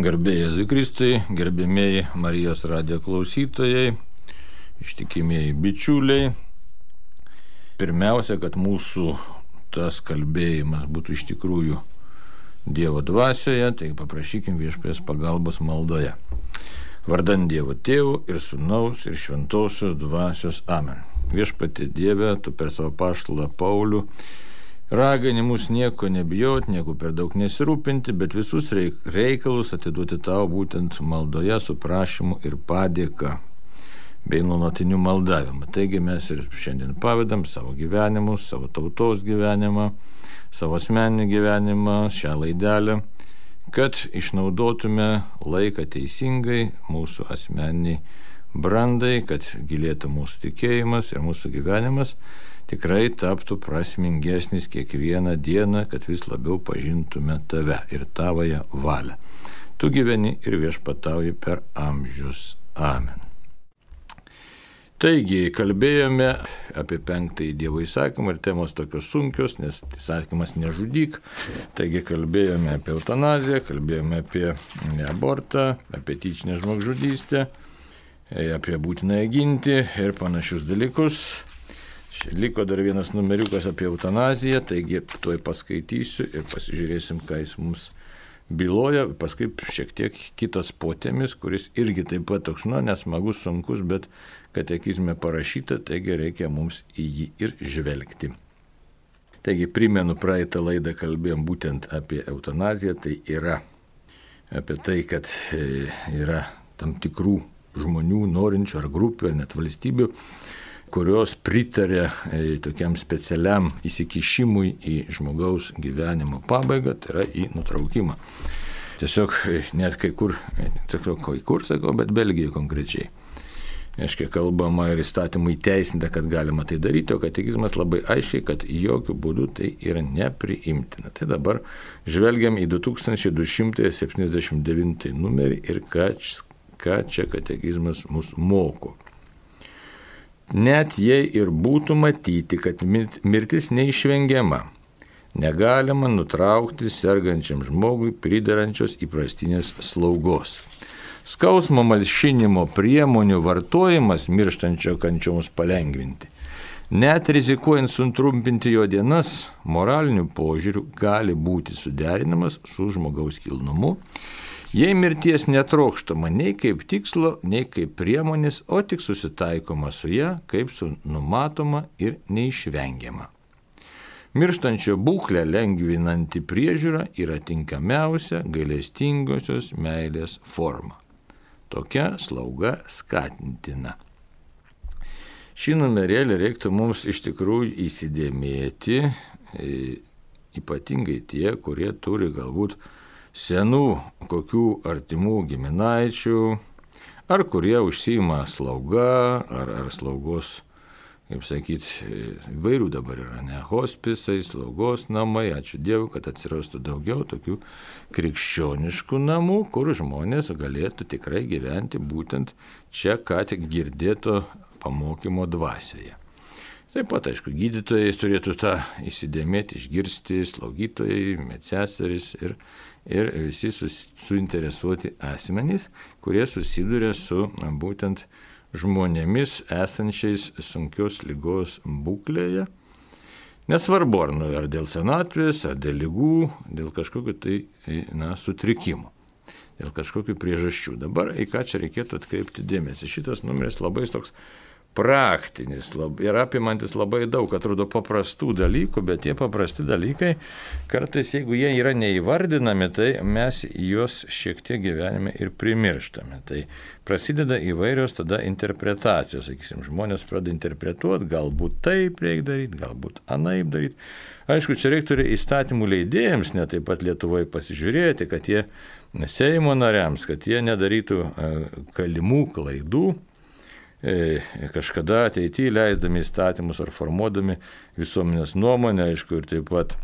Garbėjai Zikristui, gerbėmėjai Marijos radijo klausytojai, ištikimieji bičiuliai. Pirmiausia, kad mūsų tas kalbėjimas būtų iš tikrųjų Dievo dvasioje, tai paprašykim viešpės pagalbos maldoje. Vardant Dievo tėvų ir sunaus ir šventosios dvasios Amen. Viešpati Dieve, tu per savo paštalą Paulių raginimus nieko nebijot, nieko per daug nesirūpinti, bet visus reikalus atiduoti tau būtent maldoje su prašymu ir padėka bei nuolatiniu maldavimu. Taigi mes ir šiandien pavedam savo gyvenimus, savo tautos gyvenimą, savo asmeninį gyvenimą, šią laidelę, kad išnaudotume laiką teisingai mūsų asmeniniai brandai, kad gilėtų mūsų tikėjimas ir mūsų gyvenimas tikrai taptų prasmingesnis kiekvieną dieną, kad vis labiau pažintume tave ir tavoje valią. Tu gyveni ir viešpatauji per amžius. Amen. Taigi, kalbėjome apie penktąjį Dievo įsakymą ir temos tokios sunkios, nes įsakymas nežudyk. Taigi, kalbėjome apie eutanaziją, kalbėjome apie abortą, apie tyčinę žmogžudystę, apie būtinąją ginti ir panašius dalykus. Liko dar vienas numeriukas apie eutanaziją, taigi tuoj paskaitysiu ir pasižiūrėsim, ką jis mums byloja, paskui šiek tiek kitas potėmis, kuris irgi taip pat toks, nu, nesmagus, sunkus, bet katekizme parašyta, taigi reikia mums į jį ir žvelgti. Taigi primenu, praeitą laidą kalbėjom būtent apie eutanaziją, tai yra apie tai, kad e, yra tam tikrų žmonių, norinčių ar grupių, ar net valstybių, kurios pritarė e, tokiam specialiam įsikišimui į žmogaus gyvenimo pabaigą, tai yra į nutraukimą. Tiesiog e, net kai kur, sakau, e, kai kur sakau, bet Belgijoje konkrečiai. Aiškiai kalbama ir įstatymų įteisinta, kad galima tai daryti, o katekizmas labai aiškiai, kad jokių būdų tai yra nepriimtina. Tai dabar žvelgiam į 2279 numerį ir ką, ką čia katekizmas mus moko. Net jei ir būtų matyti, kad mirtis neišvengiama, negalima nutraukti sergančiam žmogui pridarančios įprastinės slaugos. Skausmo malšinimo priemonių vartojimas mirštančio kančioms palengvinti. Net rizikuojant sutrumpinti jo dienas, moraliniu požiūriu gali būti suderinamas su žmogaus kilnumu Jei mirties netrokštama nei kaip tikslo, nei kaip priemonės, o tik susitaikoma su ją kaip su numatoma ir neišvengiama. Mirštančio būklę lengvinanti priežiūra yra tinkamiausia gailestingosios meilės forma. Tokia slauga skatintina. Šį numerėlį reiktų mums iš tikrųjų įsidėmėti, e, ypatingai tie, kurie turi galbūt senų kokių artimų giminaičių, ar kurie užsima slauga, ar, ar slaugos, kaip sakyti, įvairių dabar yra, ne, hospisai, slaugos namai, ačiū Dievui, kad atsirastų daugiau tokių krikščioniškų namų, kur žmonės galėtų tikrai gyventi būtent čia, ką tik girdėto pamokymo dvasioje. Taip pat, aišku, gydytojai turėtų tą įsidėmėti, išgirsti, slaugytojai, medseseris ir, ir visi suinteresuoti asmenys, kurie susiduria su būtent žmonėmis esančiais sunkios lygos būklėje. Nesvarbu, ar, nu, ar dėl senatvės, ar dėl lygų, dėl kažkokiu tai na, sutrikimu dėl kažkokių priežasčių. Dabar į ką čia reikėtų atkreipti dėmesį. Šitas numeris labai toks praktinis lab, ir apimantis labai daug, atrodo, paprastų dalykų, bet tie paprasti dalykai, kartais jeigu jie yra neįvardinami, tai mes juos šiek tiek gyvenime ir primirštame. Tai prasideda įvairios tada interpretacijos, sakysim, žmonės pradeda interpretuoti, galbūt taip reikia daryti, galbūt anaip daryti. Aišku, čia reiktų ir įstatymų leidėjams netaip pat Lietuvoje pasižiūrėti, kad jie Seimo nariams, kad jie nedarytų e, kalimų klaidų, kažkada ateityje leisdami įstatymus ar formuodami visuomenės nuomonę, aišku, ir taip pat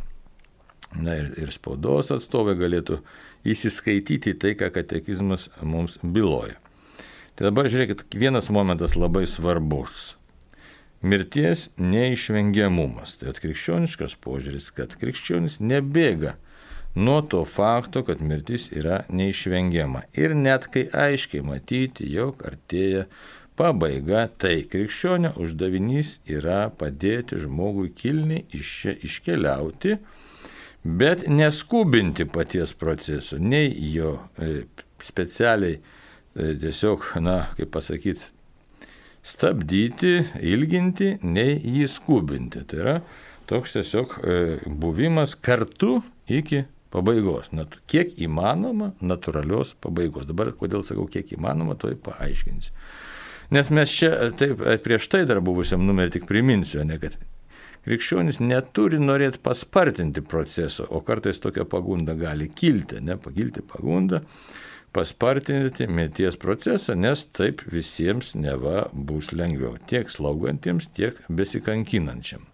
na, ir, ir spaudos atstovai galėtų įsiskaityti tai, ką katekizmas mums byloja. Tai dabar žiūrėkit, vienas momentas labai svarbus. Mirties neišvengiamumas. Tai atkrikščioniškas požiūris, kad krikščionis nebėga nuo to fakto, kad mirtis yra neišvengiama. Ir net kai aiškiai matyti, jog artėja pabaiga, tai krikščionio uždavinys yra padėti žmogui kilniai iš čia iškeliauti, bet neskubinti paties proceso, nei jo e, specialiai e, tiesiog, na, kaip pasakyti, stabdyti, ilginti, nei jį skubinti. Tai yra toks tiesiog e, buvimas kartu iki pabaigos. Kiek įmanoma natūralios pabaigos. Dabar, kodėl sakau, kiek įmanoma, to paaiškinsiu. Nes mes čia, taip, prieš tai dar buvusiam numerį tik priminsiu, ne, kad krikščionis neturi norėti paspartinti proceso, o kartais tokia pagunda gali kilti, ne, pagilti pagunda, paspartinti mirties procesą, nes taip visiems neva bus lengviau, tiek slaugantiems, tiek besikankinančiam.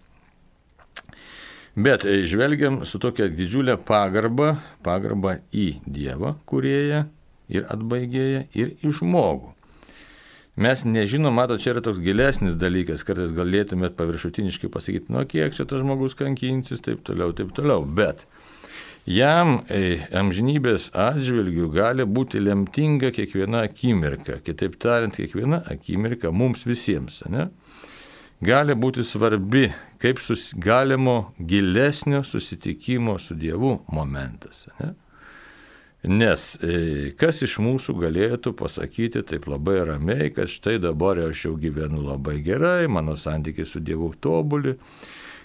Bet žvelgiam su tokia didžiulė pagarba, pagarba į Dievą, kurieją ir atbaigėją, ir į žmogų. Mes nežinom, mato, čia yra toks gilesnis dalykas, kartais galėtumėt paviršutiniškai pasakyti, nu kiek čia tas žmogus kankinsis, taip toliau, taip toliau. Bet jam e, amžinybės atžvilgių gali būti lemtinga kiekviena akimirka. Kitaip tariant, kiekviena akimirka mums visiems. Ne? Gali būti svarbi kaip sus, galimo gilesnio susitikimo su Dievu momentas. Ne? Nes e, kas iš mūsų galėtų pasakyti taip labai ramiai, kad štai dabar aš jau gyvenu labai gerai, mano santykiai su Dievu tobuli.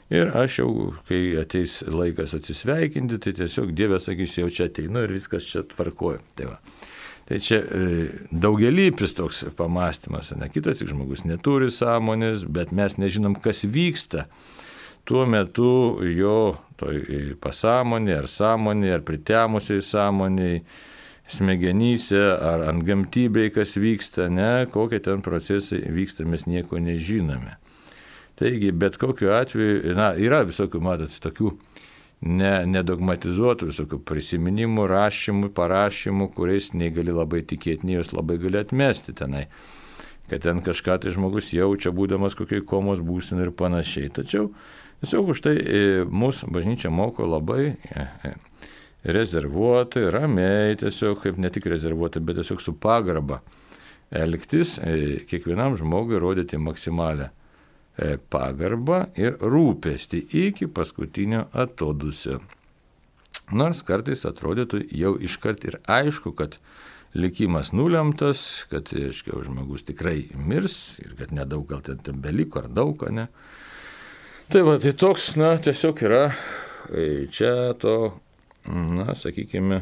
Ir aš jau, kai ateis laikas atsisveikinti, tai tiesiog Dievas sakys, jau čia ateinu ir viskas čia tvarkoju. Tai, va. tai čia e, daugelypis toks pamastymas, ne kitas tik žmogus neturi sąmonės, bet mes nežinom, kas vyksta tuo metu jo toj pasąmonė ar sąmonė, ar pritemusiai sąmoniai, smegenyse, ar ant gamtybei, kas vyksta, ne, kokie ten procesai vyksta, mes nieko nežinome. Taigi, bet kokiu atveju, na, yra visokių, matot, tokių ne, nedogmatizuotų visokių prisiminimų, rašymų, parašymų, kuriais nei gali labai tikėti, nei juos labai gali atmesti tenai kad ten kažką tai žmogus jaučia, būdamas kokiai komos būsinai ir panašiai. Tačiau Tiesiog už tai e, mūsų bažnyčia moko labai e, e, rezervuotai, ramiai, tiesiog kaip ne tik rezervuotai, bet tiesiog su pagarba elgtis, kiekvienam žmogui rodyti maksimalę pagarbą ir rūpestį iki paskutinio atodusio. Nors kartais atrodytų jau iškart ir aišku, kad likimas nulemtas, kad, aiškiai, žmogus tikrai mirs ir kad nedaug gal ten beliko ar daug, ne. Tai va, tai toks, na, tiesiog yra e, čia to, na, sakykime,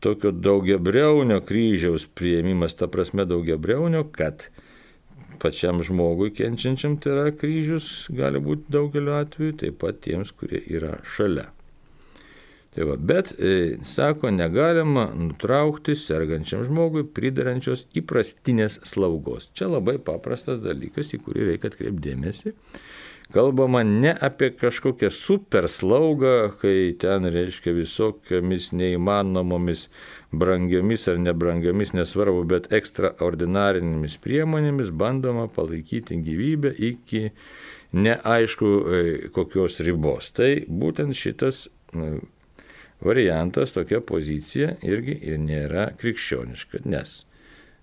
tokio daugiabriaunio kryžiaus prieimimas, ta prasme daugiabriaunio, kad pačiam žmogui kenčiančiam tai yra kryžius, gali būti daugeliu atveju, taip pat tiems, kurie yra šalia. Tai va, bet, e, sako, negalima nutraukti sergančiam žmogui pridarančios įprastinės slaugos. Čia labai paprastas dalykas, į kurį reikia atkreipdėmėsi. Kalbama ne apie kažkokią super slaugą, kai ten reiškia visokiamis neįmanomomis brangiomis ar nebrangiomis, nesvarbu, bet ekstraordinarinėmis priemonėmis bandoma palaikyti gyvybę iki neaišku e, kokios ribos. Tai būtent šitas variantas, tokia pozicija irgi ir nėra krikščioniška, nes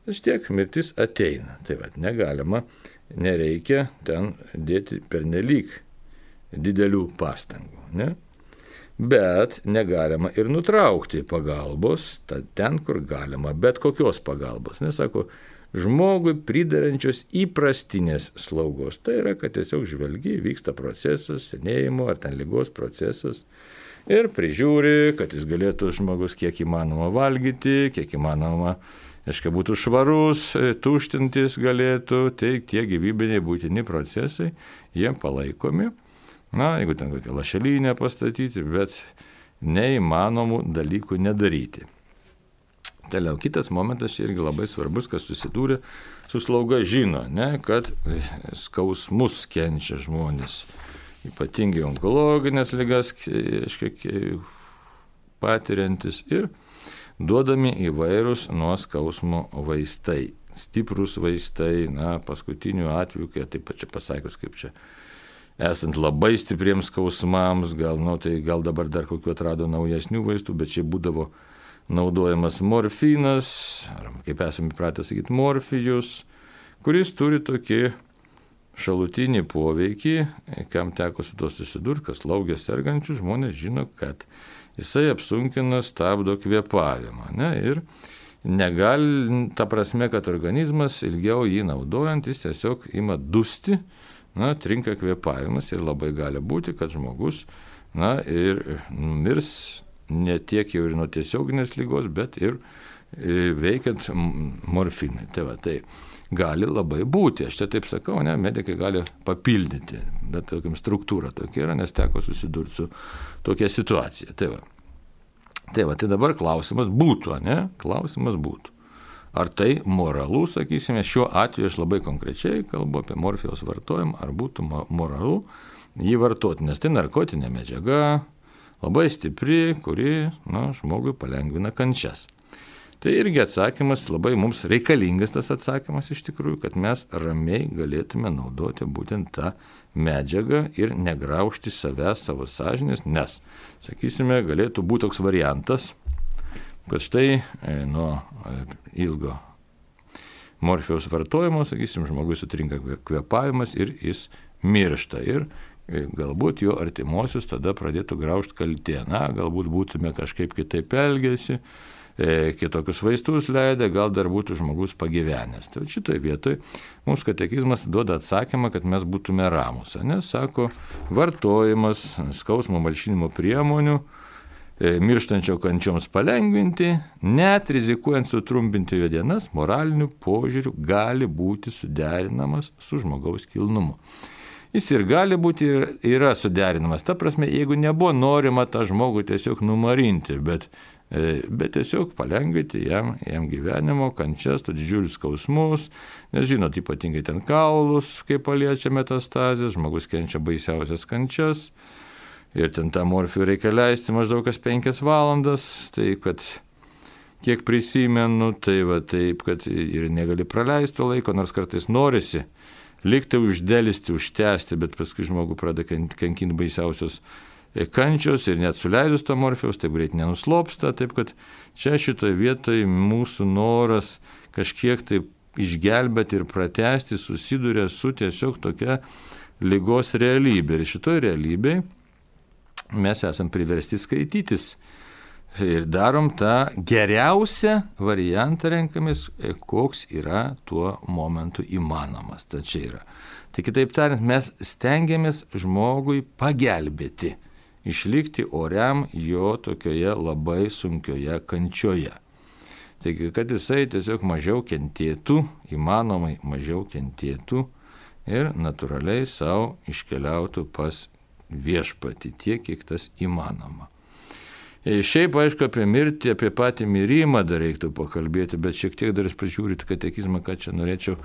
vis tiek mirtis ateina. Tai vad negalima nereikia ten dėti pernelyg didelių pastangų. Ne? Bet negalima ir nutraukti pagalbos ten, kur galima, bet kokios pagalbos. Nesako, žmogui pridarančios įprastinės slaugos. Tai yra, kad tiesiog žvelgi, vyksta procesas, senėjimo ar ten lygos procesas. Ir prižiūri, kad jis galėtų žmogus kiek įmanoma valgyti, kiek įmanoma uh, aiškiai, būtų švarus, e, tuštintis galėtų, tai tie gyvybiniai būtini procesai, jie palaikomi. Na, jeigu ten kokią lašelinę pastatyti, bet neįmanomų dalykų nedaryti. Toliau kitas momentas irgi labai svarbus, kas susidūrė su slauga žino, ne, kad skausmus kenčia žmonės, ypatingai onkologinės lygas, aiškiai, patiriantis ir duodami įvairūs nuo skausmo vaistai. Stiprus vaistai, na, paskutiniu atveju, kai taip pat čia pasakius, kaip čia esant labai stipriems skausmams, gal, nu, tai gal dabar dar kokiu atrado naujesnių vaistų, bet čia būdavo naudojamas morfinas, ar kaip esame įpratę sakyti, morfijus, kuris turi tokį šalutinį poveikį, kam teko su to susidurti, kas laugia sergančių žmonės žino, kad jisai apsunkina, stabdo kvėpavimą. Ne? Ir negali, ta prasme, kad organizmas ilgiau jį naudojant, jis tiesiog ima dusti, na, trinka kvėpavimas ir labai gali būti, kad žmogus, na, ir numirs ne tiek jau ir nuo tiesioginės lygos, bet ir e, veikiant morfinai. Tai, va, tai gali labai būti, aš čia taip sakau, ne, medikai gali papildyti, bet tokiam struktūra tokia yra, nes teko susidurti su tokia situacija. Tai va. Tai va, tai dabar klausimas būtų, ne? Klausimas būtų. Ar tai moralu, sakysime, šiuo atveju aš labai konkrečiai kalbu apie morfijos vartojimą, ar būtų moralu jį vartoti, nes tai narkotinė medžiaga, labai stipri, kuri na, žmogui palengvina kančias. Tai irgi atsakymas labai mums reikalingas tas atsakymas iš tikrųjų, kad mes ramiai galėtume naudoti būtent tą medžiagą ir negraužti savęs savo sąžinės, nes, sakysime, galėtų būti toks variantas, kad štai e, nuo e, ilgo morfijaus vartojimo, sakysim, žmogus sutrinka kvepavimas ir jis miršta. Ir e, galbūt jo artimuosius tada pradėtų graužti kaltė. Na, galbūt būtume kažkaip kitaip elgesi, E, kitokius vaistus leidę, gal dar būtų žmogus pagyvenęs. Tai šitoje vietoje mums katekizmas duoda atsakymą, kad mes būtume ramus. Nes sako, vartojimas skausmo malšinimo priemonių e, mirštančio kančioms palengvinti, net rizikuojant sutrumpinti jo dienas, moraliniu požiūriu gali būti suderinamas su žmogaus kilnumu. Jis ir gali būti ir yra suderinamas. Ta prasme, jeigu nebuvo norima tą žmogų tiesiog numarinti, bet E, bet tiesiog palengvinti jam, jam gyvenimo, kančias, tų didžiulius skausmus, nes žinot, ypatingai ten kaulus, kai paliečia metastazės, žmogus kenčia baisiausias kančias. Ir ten tą morfijų reikia leisti maždaug kas penkias valandas, tai kad kiek prisimenu, tai va taip, kad ir negali praleisti laiko, nors kartais norisi likti uždėlisti, užtęsti, bet paskui žmogų pradeda kankinti baisiausios kančios ir net suleidus to morfijaus, taip greit nenuslopsta, taip kad čia šitoje vietoje mūsų noras kažkiek taip išgelbėti ir pratesti susiduria su tiesiog tokia lygos realybė. Ir šitoje realybėje mes esam priversti skaitytis. Ir darom tą geriausią variantą renkamės, koks yra tuo momentu įmanomas. Tai čia yra. Tai kitaip tariant, mes stengiamės žmogui pagelbėti išlikti oriam jo tokioje labai sunkioje kančioje. Taigi, kad jisai tiesiog mažiau kentėtų, įmanomai mažiau kentėtų ir natūraliai savo iškeliautų pas viešpati tiek, kiek tas įmanoma. E, šiaip, aišku, apie mirtį, apie patį mirimą dar reiktų pakalbėti, bet šiek tiek dar pažiūrėti katekizmą, ką čia norėčiau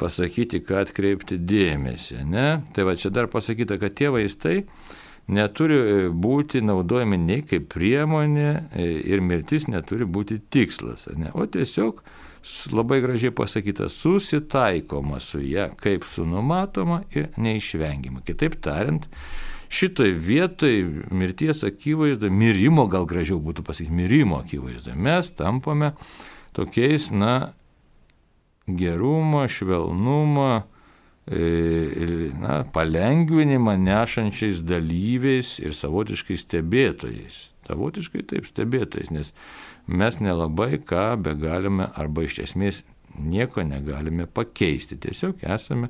pasakyti, ką atkreipti dėmesį. Ne? Tai va čia dar pasakyta, kad tie vaistai neturi e, būti naudojami nei kaip priemonė e, ir mirtis neturi būti tikslas, ne? o tiesiog labai gražiai pasakyta, susitaikoma su ją kaip su numatoma ir neišvengiama. Kitaip tariant, šitoj vietoj mirties akivaizdo, mirimo gal gražiau būtų pasakyti, mirimo akivaizdo, mes tampame tokiais, na, gerumo, švelnumo, na, palengvinimą nešančiais dalyviais ir savotiškai stebėtojais. Savotiškai taip stebėtojais, nes mes nelabai ką be galime arba iš esmės nieko negalime pakeisti, tiesiog esame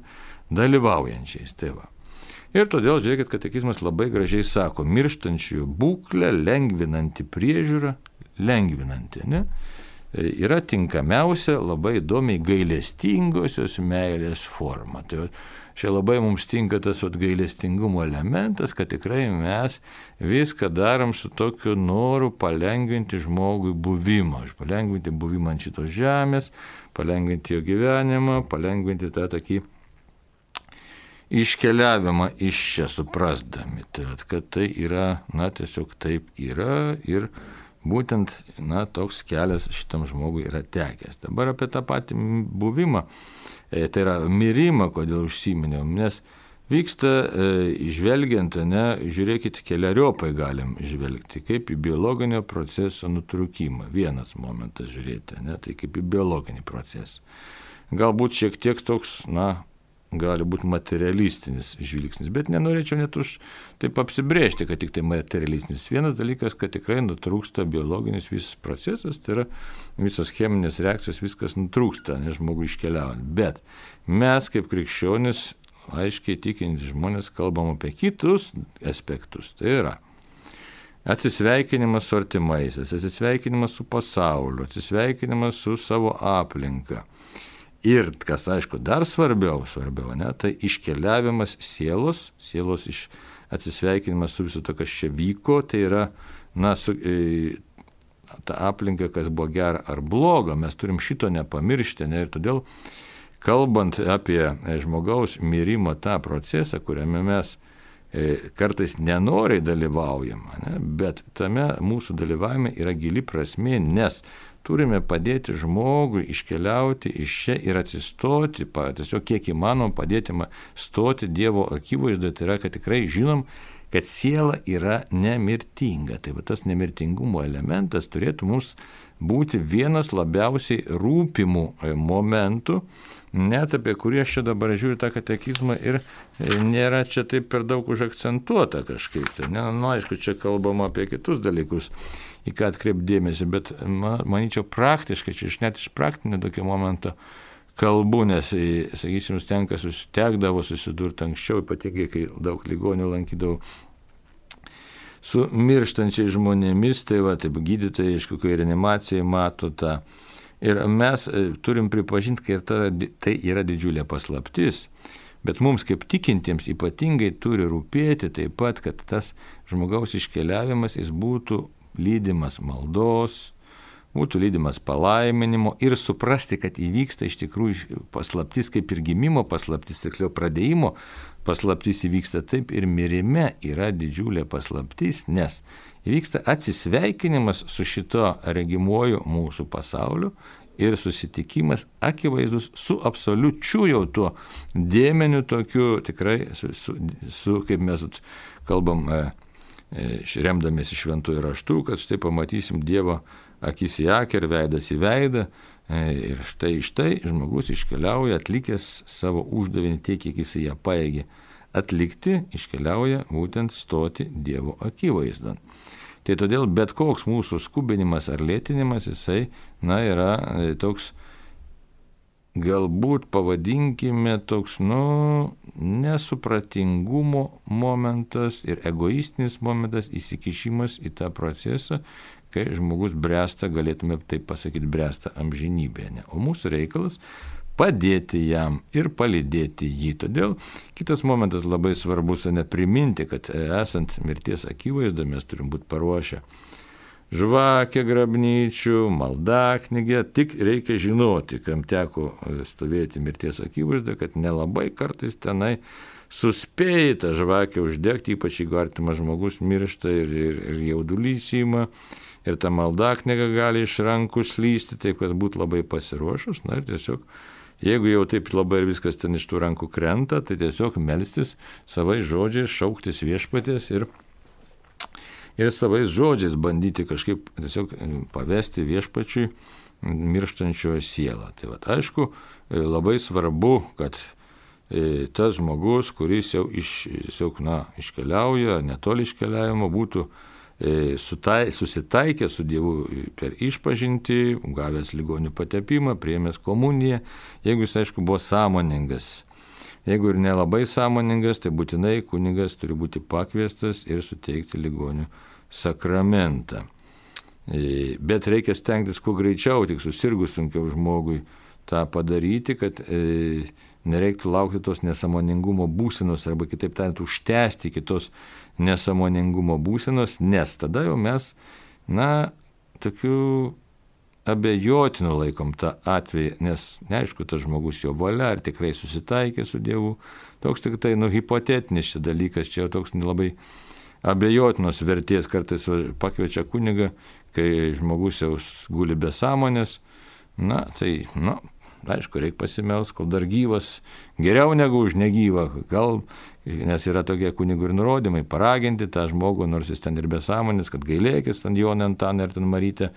dalyvaujančiais. Tai va. Ir todėl, žiūrėkit, katekizmas labai gražiai sako, mirštančiųjų būklę lengvinanti priežiūra, lengvinanti, ne? Yra tinkamiausia labai įdomiai gailestingosios meilės forma. Tai čia labai mums tinka tas gailestingumo elementas, kad tikrai mes viską darom su tokiu noru palengvinti žmogui buvimą, palengvinti buvimą ant šitos žemės, palengvinti jo gyvenimą, palengvinti tą tokį iškeliavimą iš čia suprasdami, tad, kad tai yra, na, tiesiog taip yra ir būtent na, toks kelias šitam žmogui yra tekęs. Dabar apie tą patį buvimą, e, tai yra mirimą, kodėl užsiminiau, nes vyksta e, žvelgiant, ne, žiūrėkit, keliariopai galim žvelgti, kaip į biologinio proceso nutrūkimą. Vienas momentas žiūrėti, ne, tai kaip į biologinį procesą. Galbūt šiek tiek toks, na, gali būti materialistinis žvilgsnis, bet nenorėčiau net už taip apsibrėžti, kad tik tai materialistinis. Vienas dalykas, kad tikrai nutrūksta biologinis visas procesas, tai yra visos cheminės reakcijos, viskas nutrūksta, nes žmogui iškeliaujant. Bet mes kaip krikščionis aiškiai tikinti žmonės kalbam apie kitus aspektus. Tai yra atsisveikinimas su artimaisiais, atsisveikinimas su pasauliu, atsisveikinimas su savo aplinka. Ir kas aišku dar svarbiau, svarbiau, ne, tai iškeliavimas sielos, sielos iš atsisveikinimas su viso to, kas čia vyko, tai yra, na, su, e, ta aplinka, kas buvo gera ar bloga, mes turim šito nepamiršti, ne, ir todėl kalbant apie e, žmogaus mirimo tą procesą, kuriame mes kartais nenoriai dalyvaujam, ne, bet tame mūsų dalyvavime yra gili prasme, nes turime padėti žmogui iškeliauti iš čia ir atsistoti, tiesiog kiek įmanom padėti stoti Dievo akivaizdoje, tai yra, kad tikrai žinom, kad siela yra nemirtinga. Tai va tas nemirtingumo elementas turėtų mums būti vienas labiausiai rūpimų e, momentų, net apie kurį aš čia dabar žiūriu tą katekizmą ir e, nėra čia taip per daug užakcentuota kažkaip. Tai, ne, nu, aišku, čia kalbama apie kitus dalykus, į ką atkreipdėmėsi, bet man, manyčiau praktiškai, čia iš net iš praktinio tokio momento kalbu, nes, e, sakysim, tenka susitekdavo susidurti anksčiau, ypatingai kai daug ligonių lankydavau su mirštančiais žmonėmis, tai va, taip gydytojai iš kokio reanimacijai mato tą. Ir mes e, turim pripažinti, kad ta, tai yra didžiulė paslaptis. Bet mums kaip tikintiems ypatingai turi rūpėti taip pat, kad tas žmogaus iškeliavimas jis būtų lydimas maldos, būtų lydimas palaiminimo ir suprasti, kad įvyksta iš tikrųjų paslaptis kaip ir gimimo paslaptis, tiksliau pradėjimo paslaptis įvyksta taip ir mirime yra didžiulė paslaptis, nes įvyksta atsisveikinimas su šito regimuoju mūsų pasauliu ir susitikimas akivaizdus su absoliučiu jau tuo dėmeniu tokiu tikrai su, su, su kaip mes kalbam, e, e remdamėsi šventųjų raštų, kad štai pamatysim Dievo akis į akį ir veidas į veidą, E, ir štai iš tai žmogus iškeliauja atlikęs savo uždavinį tiek, kiek jis ją paėgė atlikti, iškeliauja būtent stoti Dievo akivaizdan. Tai todėl bet koks mūsų skubinimas ar lėtinimas, jisai, na, yra e, toks, galbūt pavadinkime toks, nu, nesupratingumo momentas ir egoistinis momentas, įsikišimas į tą procesą, kai žmogus bręsta, galėtume taip pasakyti, bręsta amžinybėje. Ne? O mūsų reikalas padėti jam ir palydėti jį. Todėl kitas momentas labai svarbus, ne priminti, kad esant mirties akivaizdą mes turim būti paruošę. Žvakė grabnyčių, maldaknygė, tik reikia žinoti, kam teko stovėti mirties akivaizdą, kad nelabai kartais tenai suspėjai tą žvakę uždegti, ypač jeigu artimas žmogus miršta ir, ir, ir jaudulys įima ir ta malda knyga gali iš rankų slysti, taip kad būtų labai pasiruošus. Na ir tiesiog, jeigu jau taip labai ir viskas ten iš tų rankų krenta, tai tiesiog melstis savais žodžiais, šauktis viešpatės ir, ir savais žodžiais bandyti kažkaip tiesiog pavesti viešpačiui mirštančiojo sielą. Tai va, aišku, labai svarbu, kad e, tas žmogus, kuris jau iš, tiesiog, na, iškeliauja, netoli iškeliavimo, būtų E, sutai, susitaikė su Dievu per išpažinti, gavęs ligonių patepimą, priemęs komuniją, jeigu jis aišku buvo sąmoningas. Jeigu ir nelabai sąmoningas, tai būtinai kunigas turi būti pakviestas ir suteikti ligonių sakramentą. E, bet reikia stengtis kuo greičiau, tik susirgus sunkiau žmogui tą padaryti, kad e, nereiktų laukti tos nesamoningumo būsenos arba kitaip tariant užtęsti kitos nesamoningumo būsenos, nes tada jau mes, na, tokiu abejotinu laikom tą atvejį, nes neaišku, tas žmogus jo valia, ar tikrai susitaikė su Dievu. Toks tik tai, nu, hipotetinis šis dalykas, čia jau toks nelabai abejotinos vertės, kartais pakviečia kuniga, kai žmogus jau guli be sąmonės, na, tai, nu, aišku, reikia pasimels, kol dar gyvas, geriau negu už negyvą, gal, nes yra tokie kunigų ir nurodymai, paraginti tą žmogų, nors jis ten ir besąmonės, kad gailėkis ten Jonė Antaną ir ten Marytę.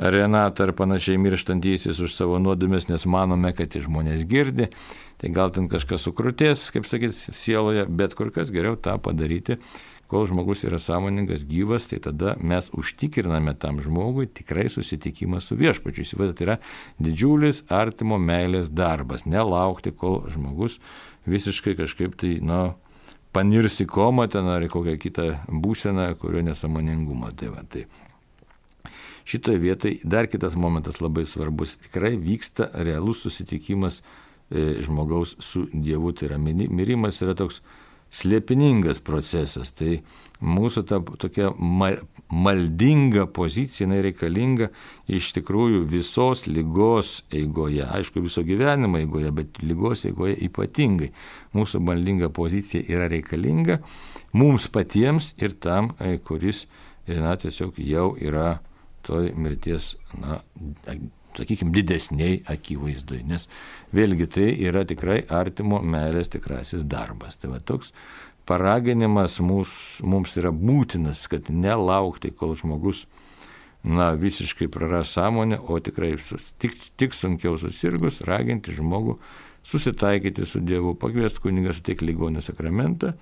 Renatą ar panašiai mirštantysis už savo nuodėmės, nes manome, kad žmonės girdi, tai gal ten kažkas sukrutės, kaip sakyti, sieloje, bet kur kas geriau tą padaryti, kol žmogus yra sąmoningas, gyvas, tai tada mes užtikriname tam žmogui tikrai susitikimą su viešpačiu. Įsivaizduote, tai yra didžiulis artimo meilės darbas. Nelaukti, kol žmogus visiškai kažkaip tai, na, panirs į komą ten ar į kokią kitą būseną, kurio nesamoningumą. Tai va, tai. Šitoje vietoje dar kitas momentas labai svarbus. Tikrai vyksta realus susitikimas e, žmogaus su Dievu. Tai yra mirimas yra toks slėpiningas procesas. Tai mūsų ta tokia maldinga pozicija, jinai reikalinga iš tikrųjų visos lygos eigoje. Aišku, viso gyvenimo eigoje, bet lygos eigoje ypatingai. Mūsų maldinga pozicija yra reikalinga mums patiems ir tam, e, kuris, e, na, tiesiog jau yra toj mirties, na, sakykime, didesniai akivaizdui, nes vėlgi tai yra tikrai artimo meilės tikrasis darbas. Tai va toks paraginimas mūs, mums yra būtinas, kad nelaukti, kol žmogus na, visiškai praras sąmonę, o tikrai tik, tik sunkiau susirgus, raginti žmogų susitaikyti su Dievu, pakviesti kunigą suteikti ligonį sakramentą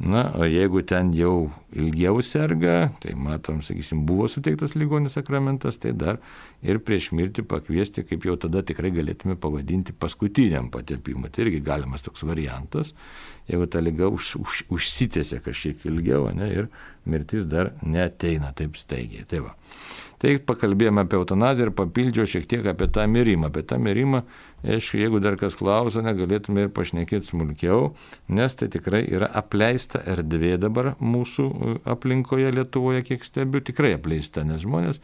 Na, o jeigu ten jau ilgiau serga, tai matom, sakysim, buvo suteiktas ligonis sakramentas, tai dar ir prieš mirtį pakviesti, kaip jau tada tikrai galėtume pavadinti paskutiniam patepimui. Tai irgi galimas toks variantas, jeigu ta lyga už, už, užsitėse kažkiek ilgiau ne, ir mirtis dar neteina taip staigiai. Tai va. Tai pakalbėjome apie eutanaziją ir papildžiau šiek tiek apie tą mirimą. Apie tą mirimą, aišku, jeigu dar kas klauso, negalėtume ir pašnekėti smulkiau, nes tai tikrai yra apleista erdvė dabar mūsų e, aplinkoje Lietuvoje, kiek stebiu, tikrai apleista, nes žmonės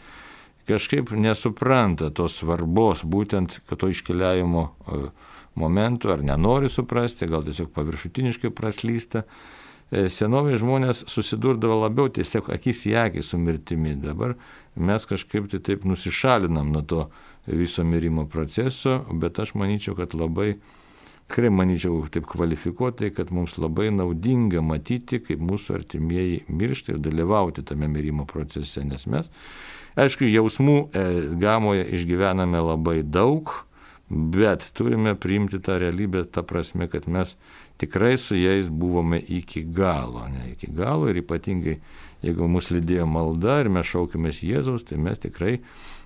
kažkaip nesupranta tos svarbos būtent, to iškeliavimo e, momentų ar nenori suprasti, gal tiesiog paviršutiniškai praslysta. E, senovės žmonės susidurdavo labiau tiesiog akis į akį su mirtimi. Dabar mes kažkaip tai taip nusišalinam nuo to viso mirimo proceso, bet aš manyčiau, kad labai, tikrai manyčiau taip kvalifikuotai, kad mums labai naudinga matyti, kaip mūsų artimieji miršta ir dalyvauti tame mirimo procese, nes mes, aišku, jausmų e, gamoje išgyvename labai daug, bet turime priimti tą realybę, ta prasme, kad mes tikrai su jais buvome iki galo, ne iki galo ir ypatingai jeigu mus lydėjo malda ir mes šaukimės Jėzaus, tai mes tikrai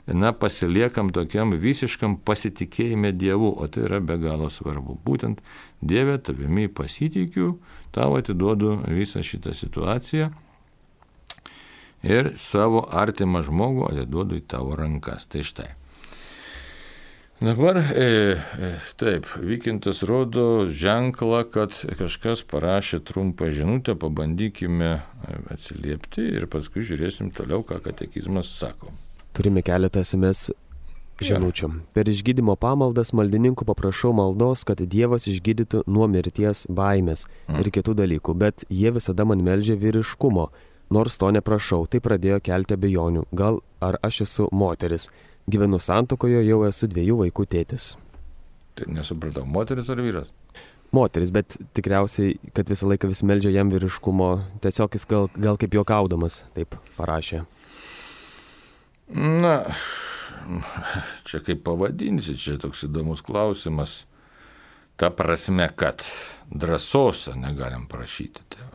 na, pasiliekam tokiam visiškam pasitikėjime Dievu, o tai yra be galo svarbu. Būtent Dieve tavimi pasitikiu, tau atiduodu visą šitą situaciją ir savo artimą žmogų atiduodu į tavo rankas. Tai štai. Dabar e, e, taip, Vykintas rodo ženklą, kad kažkas parašė trumpą žinutę, pabandykime e, atsiliepti ir paskui žiūrėsim toliau, ką katekizmas sako. Turime keletą SMS žinučių. Ja. Per išgydymo pamaldas maldininkų paprašau maldos, kad Dievas išgydytų nuo mirties baimės mm. ir kitų dalykų, bet jie visada man melžia vyriškumo. Nors to neprašau, tai pradėjo kelti abejonių. Gal ar aš esu moteris? Gyvenu santokoje, jau esu dviejų vaikų tėtis. Tai nesupratau, moteris ar vyras? Moteris, bet tikriausiai, kad visą laiką vis meldžia jam vyriškumo, tiesiog jis gal, gal kaip juokaudamas taip parašė. Na, čia kaip pavadinsi, čia toks įdomus klausimas. Ta prasme, kad drąsos negalim prašyti tėvą.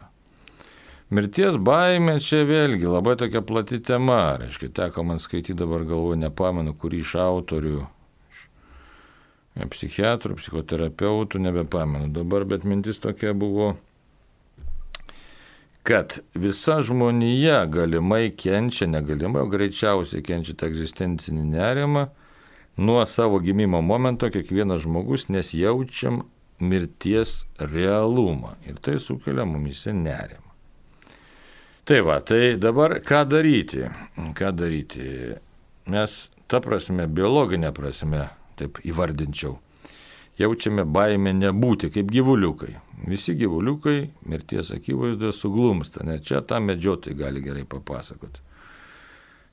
Mirties baimė čia vėlgi labai tokia plati tema. Reiškia, teko man skaityti dabar galvoju, nepamenu, kurį iš autorių, psichiatrų, psichoterapeutų, nebepamenu dabar, bet mintis tokia buvo, kad visa žmonija galimai kenčia, negalimai, o greičiausiai kenčia tą egzistencinį nerimą nuo savo gimimo momento kiekvienas žmogus, nes jaučiam mirties realumą ir tai sukelia mumise nerimą. Tai va, tai dabar ką daryti? Ką daryti? Mes, ta prasme, biologinė prasme, taip įvardinčiau, jaučiame baimę nebūti kaip gyvuliukai. Visi gyvuliukai mirties akivaizdoje suglumsta, net čia tą medžiotojai gali gerai papasakoti.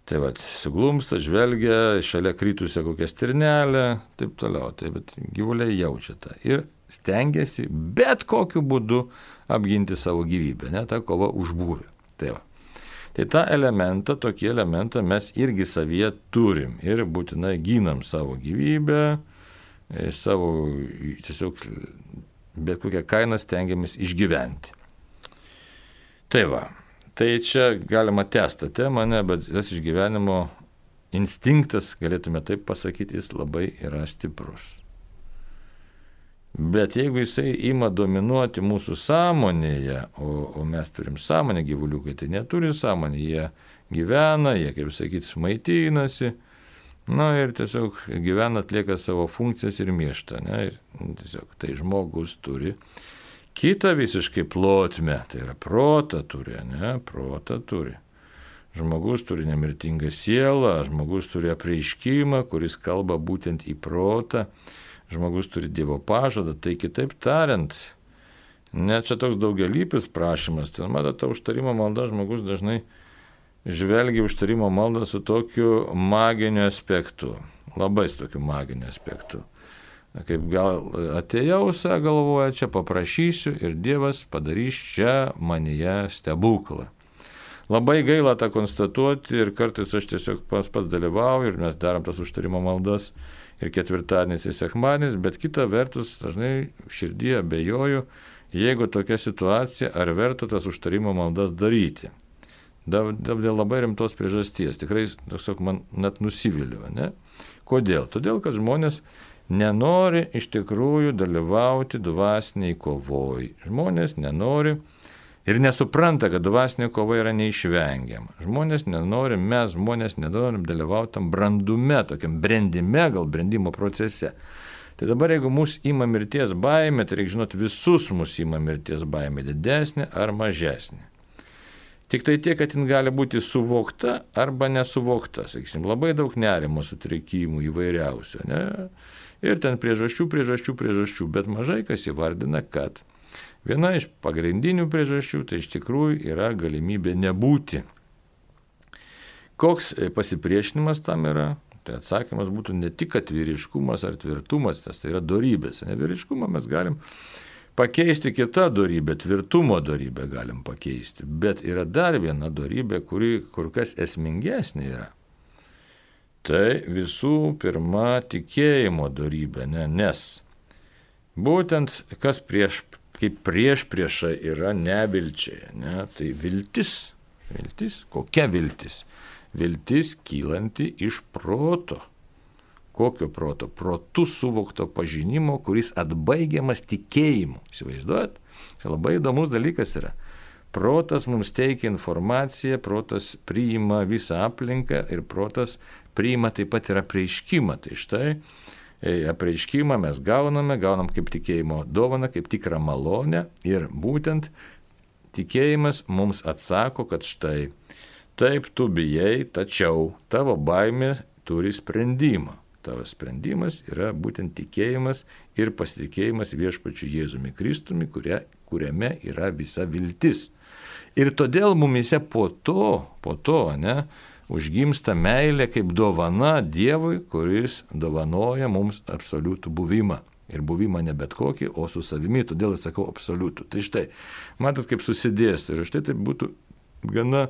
Tai vad, suglumsta, žvelgia, šalia krytusią kokią stirnelę, taip toliau. Tai bet gyvuliai jaučia tą. Ir stengiasi bet kokiu būdu apginti savo gyvybę, ne ta kova už būvį. Tai, va. tai tą elementą, tokį elementą mes irgi savyje turim ir būtinai ginam savo gyvybę, e, savo tiesiog bet kokią kainą stengiamės išgyventi. Tai va, Tai čia galima tęsti temą, ne, bet tas išgyvenimo instinktas, galėtume taip pasakyti, jis labai yra stiprus. Bet jeigu jisai ima dominuoti mūsų sąmonėje, o, o mes turim sąmonę gyvuliukai, tai neturi sąmonę, jie gyvena, jie, kaip sakyti, maitinasi, na ir tiesiog gyvena, atlieka savo funkcijas ir miršta. Ne, ir tiesiog tai žmogus turi kitą visiškai plotmę, tai yra protą turi, ne, protą turi. Žmogus turi nemirtingą sielą, žmogus turi apreiškimą, kuris kalba būtent į protą, žmogus turi Dievo pažadą, tai kitaip tariant, net čia toks daugialypis prašymas, ten matote, užtarimo malda žmogus dažnai žvelgia užtarimo maldą su tokiu maginiu aspektu, labai su tokiu maginiu aspektu kaip gal atėjau, galvoja, čia paprašysiu ir Dievas padarys čia manyje stebuklą. Labai gaila tą konstatuoti ir kartais aš tiesiog pas pats dalyvauju ir mes darom tas užtarimo maldas ir ketvirtadienis ir sekmadienis, bet kita vertus dažnai širdyje bejoju, jeigu tokia situacija, ar verta tas užtarimo maldas daryti. Dėl labai rimtos priežasties. Tikrai, tiesiog man net nusiviliu. Ne? Kodėl? Todėl, kad žmonės nenori iš tikrųjų dalyvauti dvasiniai kovoj. Žmonės nenori ir nesupranta, kad dvasinė kova yra neišvengiama. Žmonės nenori, mes žmonės nenorim dalyvauti tam brandume, tokiam brendime, gal brendimo procese. Tai dabar jeigu mus ima mirties baimė, tai reikia žinoti, visus mus ima mirties baimė, didesnė ar mažesnė. Tik tai tiek, kad jin gali būti suvokta arba nesuvokta, sakysim, labai daug nerimo sutrikimų įvairiausių. Ne? Ir ten priežasčių, priežasčių, priežasčių, bet mažai kas įvardina, kad viena iš pagrindinių priežasčių tai iš tikrųjų yra galimybė nebūti. Koks e, pasipriešinimas tam yra? Tai atsakymas būtų ne tik atviriškumas ar tvirtumas, tas tai yra darybės. Nevyriškumą mes galim pakeisti kitą darybę, tvirtumo darybę galim pakeisti. Bet yra dar viena darybė, kuri kur kas esmingesnė yra. Tai visų pirma tikėjimo darybė, ne, nes būtent kas prieš, kaip prieš priešą yra nevilčiai, ne, tai viltis, viltis, kokia viltis? Viltis kylanti iš proto. Kokio proto? Protų suvokto pažinimo, kuris atbaigiamas tikėjimu. Įsivaizduojat? Tai labai įdomus dalykas yra. Protas mums teikia informaciją, protas priima visą aplinką ir protas priima taip pat ir apreiškimą. Tai štai apreiškimą mes gauname, gaunam kaip tikėjimo dovana, kaip tikrą malonę ir būtent tikėjimas mums atsako, kad štai taip tu bijai, tačiau tavo baimė turi sprendimą. Tavo sprendimas yra būtent tikėjimas ir pasitikėjimas viešpačiu Jėzumi Kristumi, kuria, kuriame yra visa viltis. Ir todėl mumise po to, po to, ne, užgimsta meilė kaip dovana Dievui, kuris dovanoja mums absoliutų buvimą. Ir buvimą ne bet kokį, o su savimi, todėl aš sakau absoliutų. Tai štai, matot, kaip susidėsto. Ir štai tai būtų gana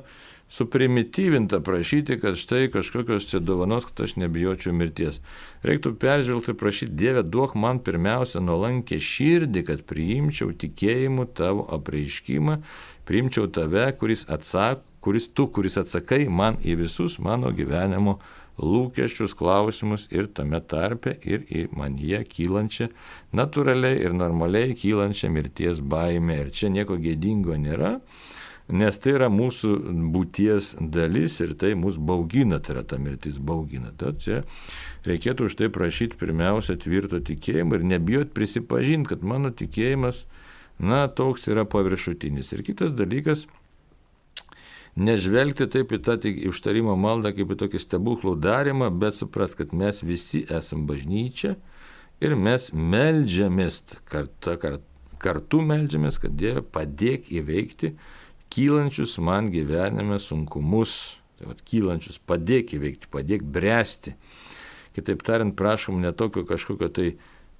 suprimityvinta prašyti, kad štai kažkokios čia dovanos, kad aš nebijočiau mirties. Reiktų peržvelgti ir prašyti, Dieve, duok man pirmiausia nuolankę širdį, kad priimčiau tikėjimu tavo apreiškimą, priimčiau tave, kuris atsako kuris tu, kuris atsakai man į visus mano gyvenimo lūkesčius, klausimus ir tame tarpe ir į manyje kylančią, natūraliai ir normaliai kylančią mirties baimę. Ir čia nieko gėdingo nėra, nes tai yra mūsų būties dalis ir tai mus baugina, tai yra ta mirtis baugina. Tad čia reikėtų už tai prašyti pirmiausia tvirto tikėjimo ir nebijot prisipažinti, kad mano tikėjimas, na, toks yra paviršutinis. Ir kitas dalykas, nežvelgti taip į tą užtarimo maldą kaip į tokį stebuklų darimą, bet supras, kad mes visi esam bažnyčia ir mes melžiamės kartu, kartu melžiamės, kad Dieve padėk įveikti kylančius man gyvenime sunkumus. Tai vat, kylančius padėk įveikti, padėk bręsti. Kitaip tariant, prašom ne tokio kažkokio tai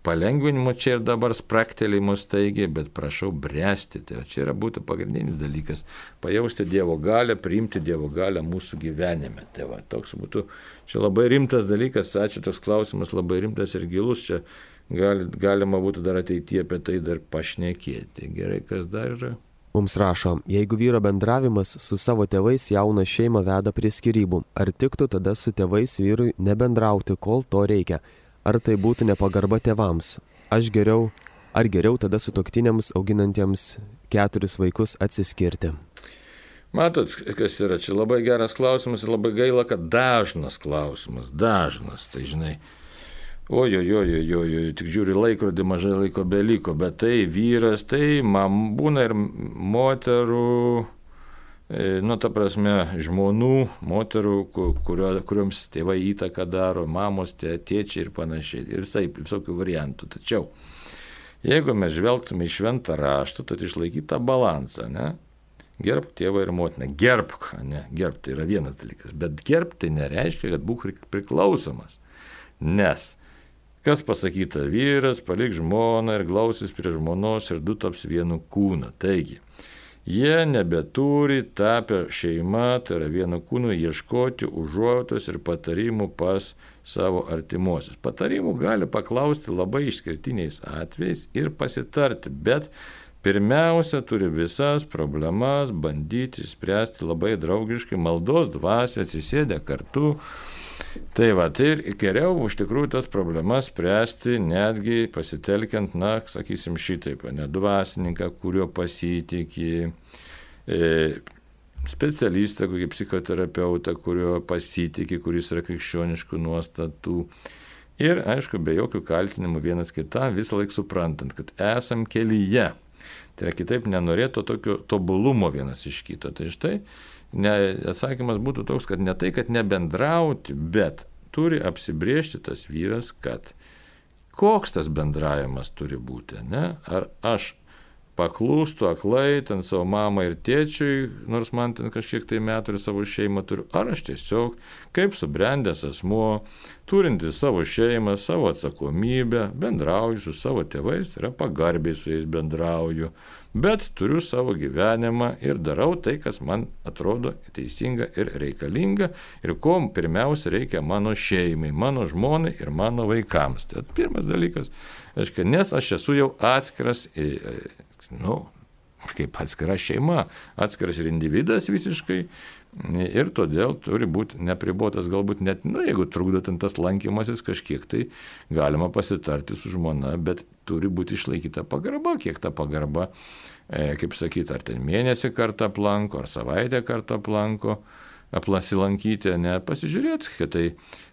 palengvinimo čia ir dabar spraktelėjimo staigiai, bet prašau bręsti. Tai čia yra būtų pagrindinis dalykas - pajausti Dievo galę, priimti Dievo galę mūsų gyvenime. Tai va, toks būtų, čia labai rimtas dalykas, ačiū toks klausimas, labai rimtas ir gilus, čia gal, galima būtų dar ateityje apie tai dar pašnekėti. Gerai, kas dar yra? Mums rašo, jeigu vyro bendravimas su savo tėvais jauną šeimą veda prie skirybų, ar tiktų tada su tėvais vyrui nebendrauti, kol to reikia? Ar tai būtų nepagarba tėvams? Aš geriau, ar geriau tada su toktiniams auginantiems keturis vaikus atsiskirti? Matot, kas yra čia labai geras klausimas ir labai gaila, kad dažnas klausimas, dažnas, tai žinai, Ojojojojoj, tik žiūri laikrodį, mažai laiko beliko, bet tai vyras, tai man būna ir moterų, nu, ta prasme, žmonų, moterų, kurio, kuriuoms tėvai įtaką daro, mamos, tė, tėčiai ir panašiai. Ir visai, visokių variantų. Tačiau, jeigu mes žvelgtume į šventą raštą, tad išlaikyti tą balansą, ne? Gerbk tėvą ir motiną. Gerbk, ne? Gerbk tai yra vienas dalykas. Bet gerbk tai nereiškia, kad būk priklausomas. Nes Kas pasakyta, vyras palik žmoną ir glausis prie žmonos ir du taps vienu kūnu. Taigi, jie nebeturi tapę šeima, tai yra vienu kūnu, ieškoti užuotos ir patarimų pas savo artimuosius. Patarimų gali paklausti labai išskirtiniais atvejais ir pasitarti, bet pirmiausia turi visas problemas bandyti spręsti labai draugiškai, maldos dvasio atsisėdę kartu Tai va, tai geriau iš tikrųjų tas problemas spręsti netgi pasitelkiant, na, sakysim, šitaip, ne dvasininką, kurio pasitikė, e, specialistą, kokį psichoterapeutą, kurio pasitikė, kuris yra krikščioniškų nuostatų. Ir, aišku, be jokių kaltinimų vienas kitam, visą laiką suprantant, kad esam kelyje. Tai yra kitaip nenorėtų tokio tobulumo vienas iš kito. Tai štai ne, atsakymas būtų toks, kad ne tai, kad nebendrauti, bet turi apsibriežti tas vyras, kad koks tas bendravimas turi būti. Ne? Ar aš paklūstu aklai ten savo mamai ir tėčiui, nors man ten kažkiek tai metų ir savo šeimą turiu, ar aš tiesiog kaip subrendęs asmuo, turintis savo šeimą, savo atsakomybę, bendrauju su savo tėvais, tai yra pagarbiai su jais bendrauju, bet turiu savo gyvenimą ir darau tai, kas man atrodo teisinga ir reikalinga ir ko pirmiausia reikia mano šeimai, mano žmonai ir mano vaikams. Tai pirmas dalykas, aiškiai, nes aš esu jau atskiras, nu, kaip atskira šeima, atskiras ir individas visiškai, Ir todėl turi būti nepribotas, galbūt net, nu, jeigu trukdo ten tas lankymasis kažkiek, tai galima pasitarti su žmona, bet turi būti išlaikyta pagarba, kiek ta pagarba, e, kaip sakyti, ar ten mėnesį kartą aplanko, ar savaitę kartą aplanko, aplasilankyti, ne pasižiūrėti, kad tai,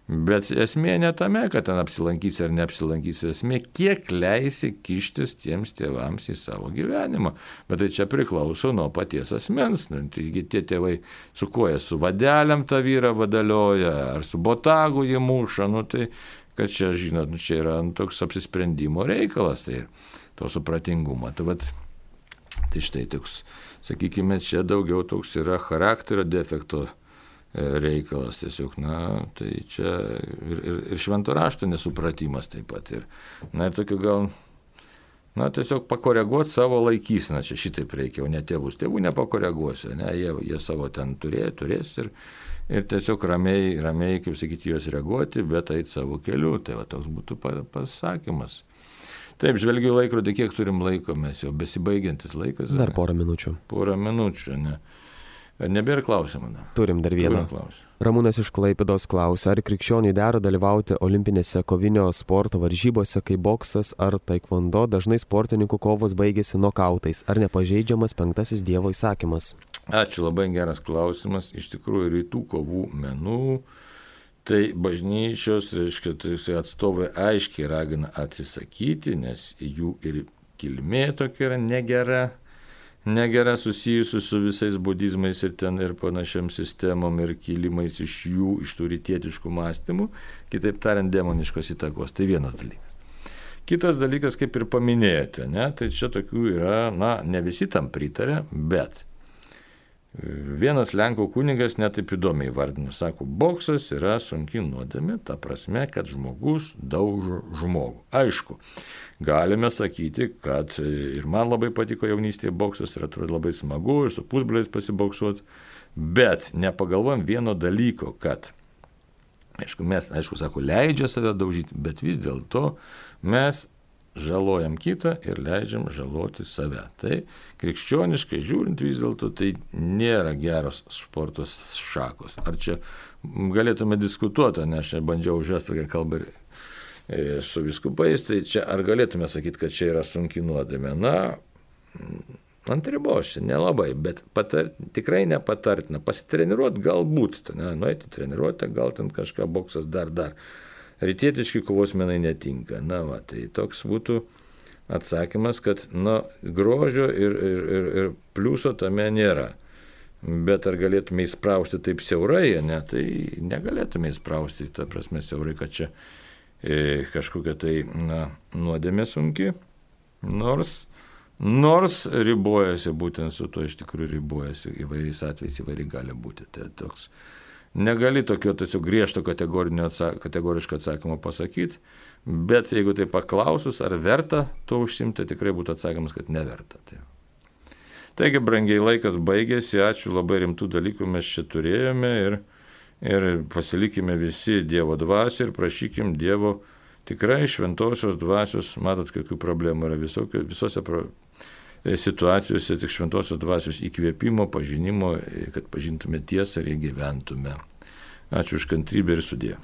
bet esmė ne tame, kad ten apsilankysi ar neapsilankysi, esmė kiek leisi kištis tiems tėvams į savo gyvenimą. Bet tai čia priklauso nuo paties asmens. Nu, taigi tie tėvai su kuo jie, su vadeliam tą vyrą vadalioja, ar su botagu jį muša, nu tai kad čia, žinot, nu, čia yra nu, toks apsisprendimo reikalas, tai to supratingumo. Tai, vat, tai štai toks, sakykime, čia daugiau toks yra charakterio defekto reikalas tiesiog, na, tai čia ir, ir, ir švento rašto nesupratimas taip pat. Ir, na, ir tokiu gal, na, tiesiog pakoreguoti savo laikyseną, čia šitaip reikia, o ne tėvus. Tėvų nepakoreguosiu, ne, jie, jie savo ten turė, turės ir, ir tiesiog ramiai, ramiai, kaip sakyti, juos reaguoti, bet eiti savo keliu. Tai va toks būtų pasakymas. Taip, žvelgiu laikrodį, kiek turim laiko, mes jau besibaigiantis laikas. Dar porą minučių. Porą minučių, ne. Ar nebėra klausimų? Ne? Turim dar vieną. Ramūnas iš Klaipidos klausia, ar krikščioniai dera dalyvauti olimpinėse kovinio sporto varžybose, kai boksas ar taekwondo dažnai sportininkų kovos baigėsi nokautais, ar nepažeidžiamas penktasis Dievo įsakymas? Ačiū, labai geras klausimas. Iš tikrųjų, rytų kovų menų, tai bažnyčios, reiškia, tai atstovai aiškiai ragina atsisakyti, nes jų ir kilmė tokia yra negera negera susijusi su visais budizmais ir ten ir panašiam sistemom ir kilimais iš jų, iš tų rytietiškų mąstymų, kitaip tariant, demoniškos įtakos. Tai vienas dalykas. Kitas dalykas, kaip ir paminėjote, ne, tai čia tokių yra, na, ne visi tam pritarė, bet Vienas Lenkų kunigas netaip įdomiai vardino, sako, boksas yra sunki nuodėmė, ta prasme, kad žmogus daužo žmogų. Aišku, galime sakyti, kad ir man labai patiko jaunystėje boksas ir atrodo labai smagu ir su pusbroliais pasiboksuoti, bet nepagalvom vieno dalyko, kad Aišku, mes, aišku, sako, leidžia save daužyti, bet vis dėlto mes žalojam kitą ir leidžiam žaloti save. Tai krikščioniškai žiūrint vis dėlto tai nėra geros sportos šakos. Ar čia galėtume diskutuoti, nes aš čia bandžiau užvesti tokią kalbą ir e, su viskupais, tai čia ar galėtume sakyti, kad čia yra sunki nuodėmė? Na, ant ribos, nelabai, bet patar, tikrai nepatartina. Pasitreniruoti galbūt, ne, nueiti treniruotę, gal ten kažką boksas dar dar rytietiški kovos menai netinka. Na, va, tai toks būtų atsakymas, kad na, grožio ir, ir, ir, ir pliuso tame nėra. Bet ar galėtume įsprausti taip siaurai, ne, tai negalėtume įsprausti, ta prasme, siaurai, kad čia e, kažkokia tai na, nuodėmė sunki, nors, nors ribojasi būtent su to iš tikrųjų ribojasi, įvairiais atvejais įvairiai gali būti. Tai toks Negali tokio tiesiog griežto atsak, kategoriško atsakymo pasakyti, bet jeigu tai paklausus, ar verta to užsimti, tikrai būtų atsakymas, kad neverta. Tai. Taigi, brangiai laikas baigėsi, ačiū labai rimtų dalykų mes čia turėjome ir, ir pasilikime visi Dievo dvasią ir prašykim Dievo tikrai šventosios dvasios, matot, kokių problemų yra visokio, visose pro, situacijose tik šventosios dvasios įkvėpimo, pažinimo, e, kad pažintume tiesą ir ją gyventume. Ačiū už kantrybę ir sudė.